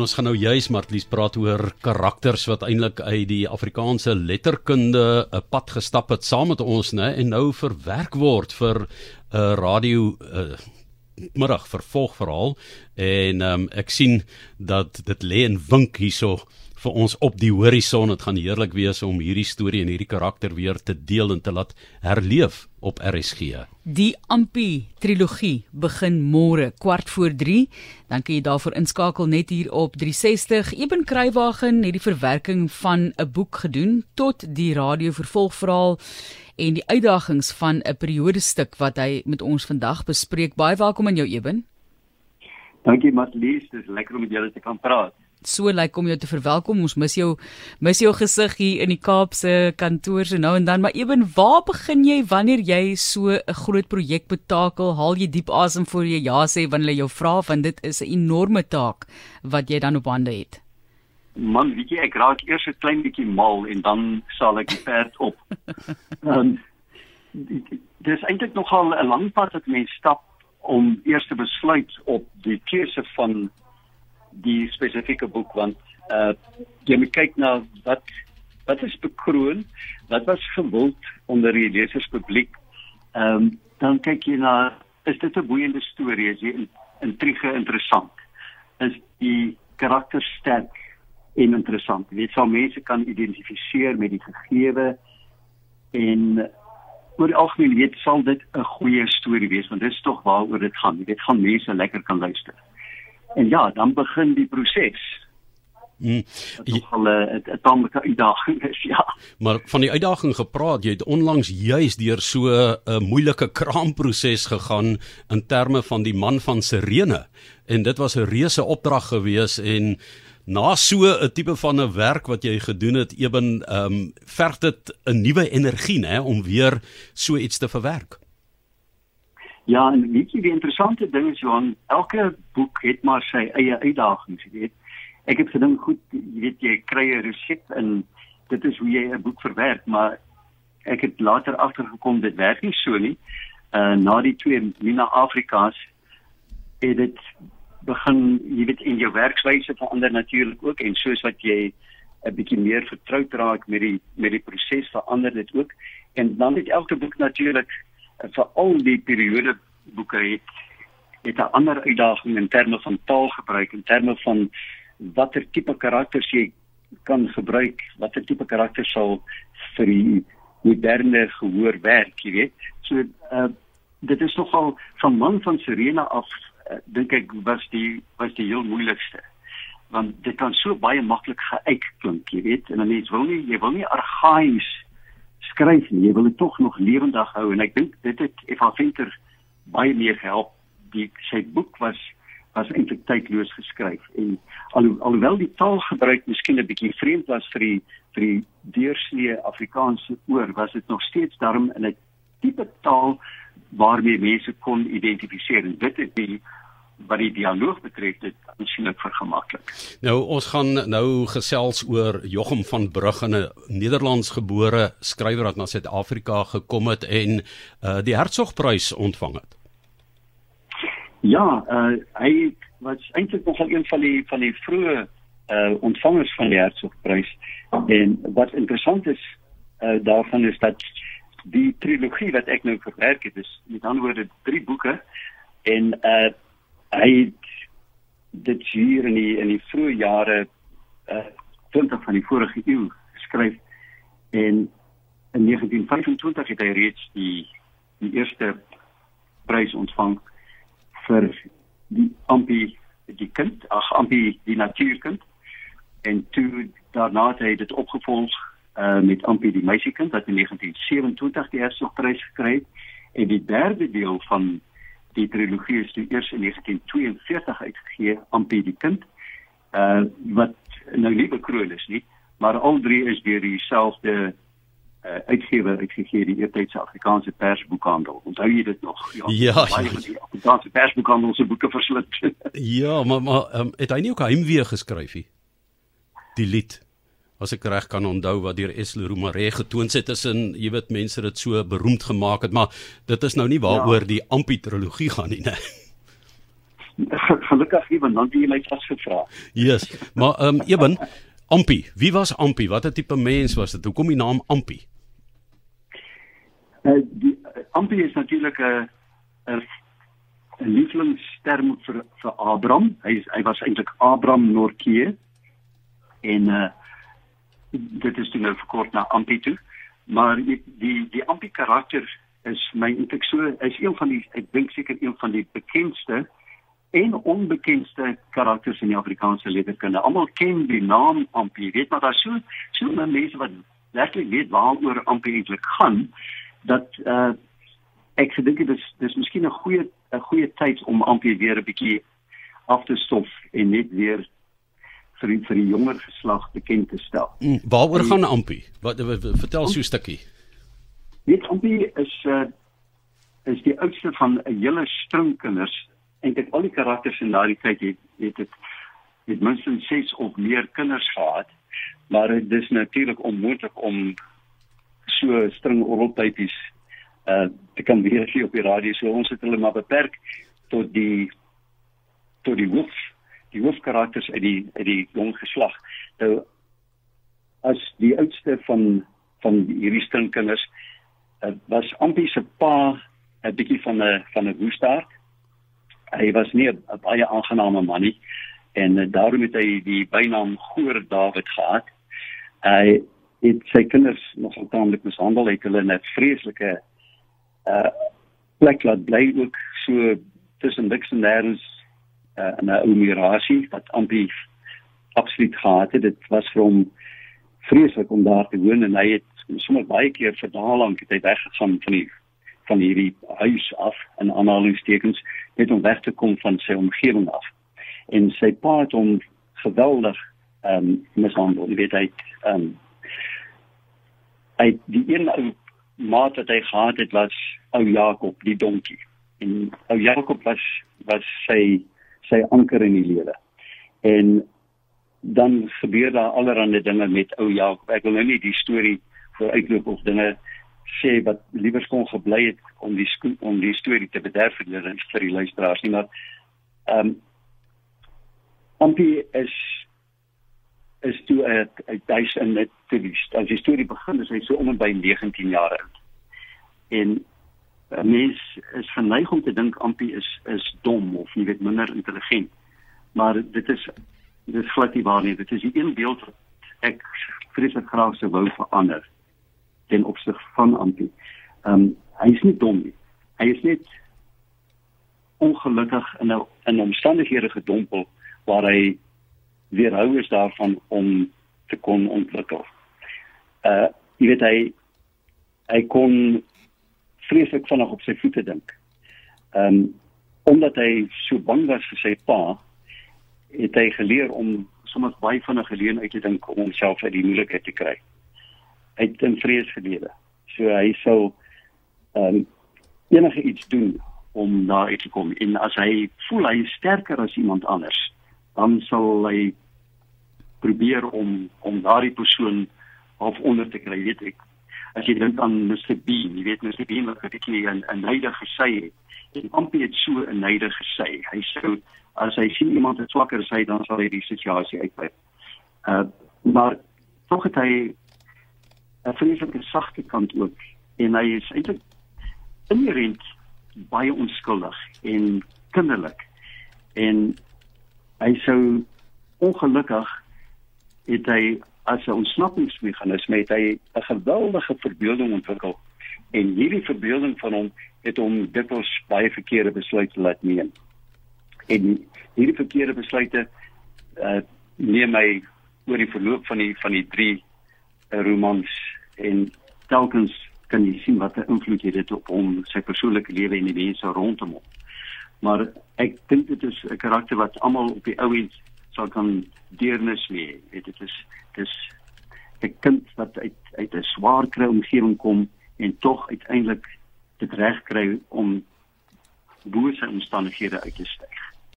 en ons gaan nou juis Martlies praat oor karakters wat eintlik uit die Afrikaanse letterkunde 'n pad gestap het saam met ons, né, en nou verwerk word vir 'n uh, radio uh, middag vervolgverhaal. En um, ek sien dat dit lê en wink hierso vir ons op die horison. Dit gaan heerlik wees om hierdie storie en hierdie karakter weer te deel en te laat herleef op RSG. Die Ampi trilogie begin môre kwart voor 3. Dan kan jy daarvoor inskakel net hier op 360. Eben Kruiwagen het die verwerking van 'n boek gedoen tot die radio vervolgverhaal en die uitdagings van 'n periodestuk wat hy met ons vandag bespreek. Baie welkom aan jou Eben. Dankie Matlies, dit is lekker om met julle te kan praat so lyk like om jou te verwelkom. Ons mis jou mis jou gesig hier in die Kaapse kantoor so nou en dan, maar ewen waar begin jy wanneer jy so 'n groot projek betakel? Haal jy diep asem voor jy ja sê wanneer hulle jou vra want dit is 'n enorme taak wat jy dan op hande het. Man, weet jy, ek raak eers 'n klein bietjie mal en dan sal ek die perd op. um, dit is eintlik nogal 'n lang pad wat mense stap om eers te besluit op die keuse van die spesifieke boek want uh jy moet kyk na wat wat is bekroon, wat was gewild onder die leserspubliek. Ehm um, dan kyk jy na is dit 'n boeiende storie, is die intrige interessant. Is die karakter sterk en interessant. Jy weet, sou mense kan identifiseer met die gegewe en oor algemeen weet sal dit 'n goeie storie wees want dit is tog waaroor dit gaan. Jy weet, gaan mense lekker kan luister. En ja, dan begin die proses. Mm. Dit is al 'n tamelike uitdaging is, ja. Maar van die uitdaging gepraat, jy het onlangs juis deur so 'n moeilike kraamproses gegaan in terme van die man van Sirene en dit was 'n reuse opdrag gewees en na so 'n tipe van 'n werk wat jy gedoen het, eben ehm um, verg dit 'n nuwe energie, hè, om weer so iets te verwerk. Ja, en weet jy die interessante ding is Johan, elke boek het maar sy eie uitdagings, jy weet. Ek het gedink goed, jy weet jy kry 'n resep en dit is hoe jy 'n boek verwerk, maar ek het later agtergekom dit werk nie so nie. Uh na die twee Mina Afrika's het dit begin, jy weet in jou werkswyse verander natuurlik ook en soos wat jy 'n bietjie meer vertroud raak met die met die proses verander dit ook. En dan het elke boek natuurlik vir al die periode boeke het het 'n ander uitdaging in terme van taalgebruik en terme van watter tipe karakters jy kan gebruik, watter tipe karakters sal vir die moderne gehoor werk, jy weet. So uh dit is nogal van man van Serena af uh, dink ek was die was die heel moeilikste want dit kan so baie maklik geuit klink, jy weet, en dan mens wil nie jy wil nie argaïs skryf nie. Jy wil dit tog nog lewendig hou en ek dink dit het Eva Venter baie meer gehelp. Die sy boek was was eintlik tydloos geskryf en al, alhoewel die taalgebruik miskien 'n bietjie vreemd was vir die vir die deursnee Afrikaanse oor, was dit nog steeds daarom in 'n tipe taal waarmee mense kon identifiseer. En dit het die wat die dialoog betref dit aansienlik vergemaklik. Nou ons gaan nou gesels oor Jochum van Brugge, 'n Nederlands gebore skrywer wat na Suid-Afrika gekom het en uh die Hertzogprys ontvang het. Ja, uh hy was eintlik nogal een van die van die vroeë uh ontvangers van die Hertzogprys en wat interessant is uh daarvan is dat die trilogie wat ek nou verwerk het, is met ander woorde drie boeke en uh hy het dit hier in die in die vroeë jare uh, 20 van die vorige eeu geskryf en in 1925 het hy reeds die die eerste prys ontvang vir die ampi die kind ag ampi die natuurkind. En toe daarna het hy dit opgevolg uh, met ampi die meisiekind wat in 1927 die eerste prys gekry het. En die derde deel van die trilogie is toe eers in 1942 uitgegee aan die kind uh wat nou nie bekroon is nie maar al drie is deur dieselfde uh, uitgewer uitgegee die eertydse Afrikaanse persboekhandel. Onthou jy dit nog? Ja, ja baie van die Afrikaanse persboekhandel se boeke verslind. Ja maar maar um, het hy nie ook heimwee geskryf nie? Die lied as ek reg kan onthou wat deur Esle Romare getoon het tussen jy weet mense dit so beroemd gemaak het maar dit is nou nie waaroor ja. die Ampi trilogie gaan nie né Gelukkig nie want dan het jy my vasgevra. Yes. Maar ehm um, Eben, Ampi, wie was Ampi? Watter tipe mens was dit? Hoekom die naam Ampi? Uh, die uh, Ampi is natuurlik 'n 'n 'n lievelingsterm vir vir Abraham. Hy hy was eintlik Abraham Norkie en uh dit is toe nou verkort na Ampi toe. Maar die die, die Ampi karakter is my eintlik so is een van die ek dink seker een van die bekendste en onbekendste karakters in die Afrikaanse letterkunde. Almal ken die naam Ampi, weet maar daar so so mense wat werklik weet waaroor Ampi eintlik gaan dat uh ek gedink dit is dis miskien 'n goeie 'n goeie tyd om Ampi weer 'n bietjie af te stof en net weer vir die, vir die jonger geslag bekend te stel. Mm, waaroor gaan Ampi? Wat vertel so 'n stukkie. Weet Ampi is uh is die oudste van 'n hele string kinders en dit al die karakters in daardie tyd het het dit het minstens 6 of meer kinders gehad. Maar dit is natuurlik onmoontlik om so string oraltypies uh te kan weer op die radio so ons het hulle maar beperk tot die tot die hoof die hoofkarakters uit die uit die jong geslag. Nou as die oudste van van hierdie stringkinders uh, was Ampie se pa 'n bietjie van 'n van 'n woestaard. Hy was nie 'n baie aangename man nie en uh, daarom het hy die bynaam Goor Dawid gehad. Hy het sy kinders nogal taamlik mishandel, het hulle in 'n vreeslike uh plek laat bly ook so tussen niks en nêrens uh, in 'n ou mirasie wat amper absoluut gehad het. Dit was vir hom vreeslik om daar te woon en hy het sommer baie keer vir dae lank het hy weggegaan van die van hierdie huis af in aanhalingstekens net om weg te kom van sy omgewing af. En sy pa het hom geweldig ehm um, mishandel. Jy weet hy ehm um, hy die een ou maat wat hy gehad het was ou Jakob die donkie. En ou Jakob was was sy sy anker in die lewe. En dan gebeur daar allerlei dinge met ou Jakob. Ek wil nou nie die storie vooruitloop of dinge sê wat liewer kon gebly het om die om die storie te bederf vir die, vir die luisteraars nie, maar ehm um, Ampie is is toe uit huis in dit te die as die storie begin is hy so om en by 19 jaar oud. En mens is geneig om te dink Ampie is is dom of nie weet minder intelligent. Maar dit is dit is glad nie waar nie. Dit is die een beeld wat ek vreeslik graag sou wou verander ten opsigte van Ampie. Ehm um, hy is nie dom nie. Hy is net ongelukkig in 'n in omstandighede gedompel waar hy weerhou is daarvan om te kon ontwikkel. Uh jy weet hy hy kon vreeslik vinnig op sy voete dink. Ehm um, omdat hy so bang was vir sy pa, het hy geleer om soms baie vinnig geleen uit te dink om homself uit die moeilikheid te kry. Hy het in vrees gelewe. So hy sou ehm um, enige iets doen om daar uit te kom en as hy voel hy is sterker as iemand anders, dan sal hy probeer om om daardie persoon af onder te kry, weet ek. As jy dink aan Mr Bean, jy weet Mr Bean wat ek hier 'n 'n neider gesê het. En Ampie het so 'n neider gesê. Hy sê as hy sien iemand wat swakker is, hy dan sal hy die situasie uitwys. Uh maar tog het hy 'n vreeslike sagte kant ook en hy is eintlik inherent baie onskuldig en kinderlik. En hy sou ongelukkig het hy as 'n ontsnappingsmeganisme het hy 'n geweldige verbeelding ontwikkel en hierdie verbeelding van hom het hom dikwels baie verkeerde besluite laat neem. En hierdie verkeerde besluite uh neem my oor die verloop van die van die drie uh, romans en telkens kan jy sien wat 'n invloed dit op hom sy persoonlike lewe en die mense rondom hom. Maar ek dink dit is 'n karakter wat almal op die ou end sal kan deernis hê. Dit is dis 'n kind wat uit uit 'n swaar kry omgewing kom en tog uiteindelik dit reg kry om bo sy omstandighede uit te styg.